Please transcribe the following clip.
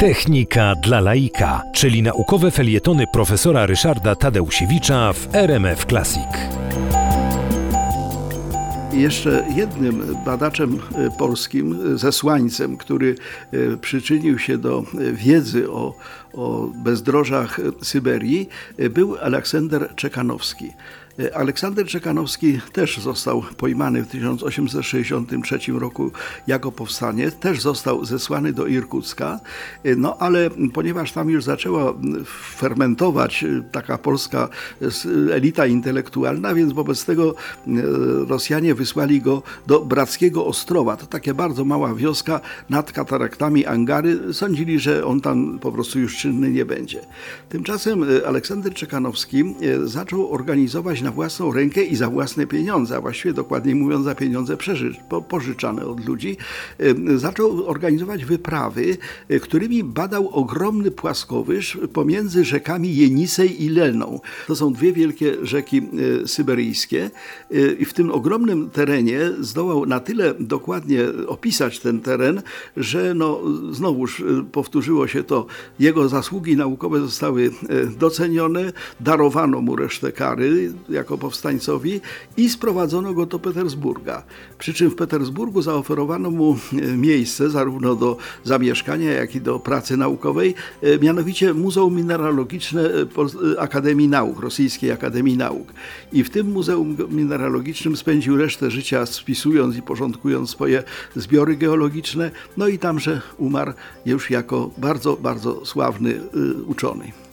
Technika dla laika, czyli naukowe felietony profesora Ryszarda Tadeusiewicza w RMF Classic. Jeszcze jednym badaczem e, polskim, e, zesłańcem, który e, przyczynił się do wiedzy o, o bezdrożach Syberii, był Aleksander Czekanowski. Aleksander Czekanowski też został pojmany w 1863 roku jako powstanie, też został zesłany do Irkucka, no ale ponieważ tam już zaczęła fermentować taka polska elita intelektualna, więc wobec tego e, Rosjanie wysłali go do Brackiego Ostrowa. To takie bardzo mała wioska nad kataraktami Angary. Sądzili, że on tam po prostu już czynny nie będzie. Tymczasem e, Aleksander Czekanowski e, zaczął organizować na własną rękę i za własne pieniądze, a właściwie dokładniej mówiąc za pieniądze przeży- po, pożyczane od ludzi, zaczął organizować wyprawy, e, którymi badał ogromny płaskowyż pomiędzy rzekami Jenisej i Leną. To są dwie wielkie rzeki e, syberyjskie e, i w tym ogromnym terenie zdołał na tyle dokładnie opisać ten teren, że no, znowuż powtórzyło się to, jego zasługi naukowe zostały docenione, darowano mu resztę kary jako powstańcowi i sprowadzono go do Petersburga. Przy czym w Petersburgu zaoferowano mu e, miejsce zarówno do zamieszkania, jak i do pracy naukowej, e, mianowicie Muzeum Mineralogiczne e, Akademii Nauk, Rosyjskiej Akademii Nauk. I w tym Muzeum Mineralogicznym spędził resztę życia spisując i porządkując swoje zbiory geologiczne, no i tamże umarł już jako bardzo, bardzo sławny uczony.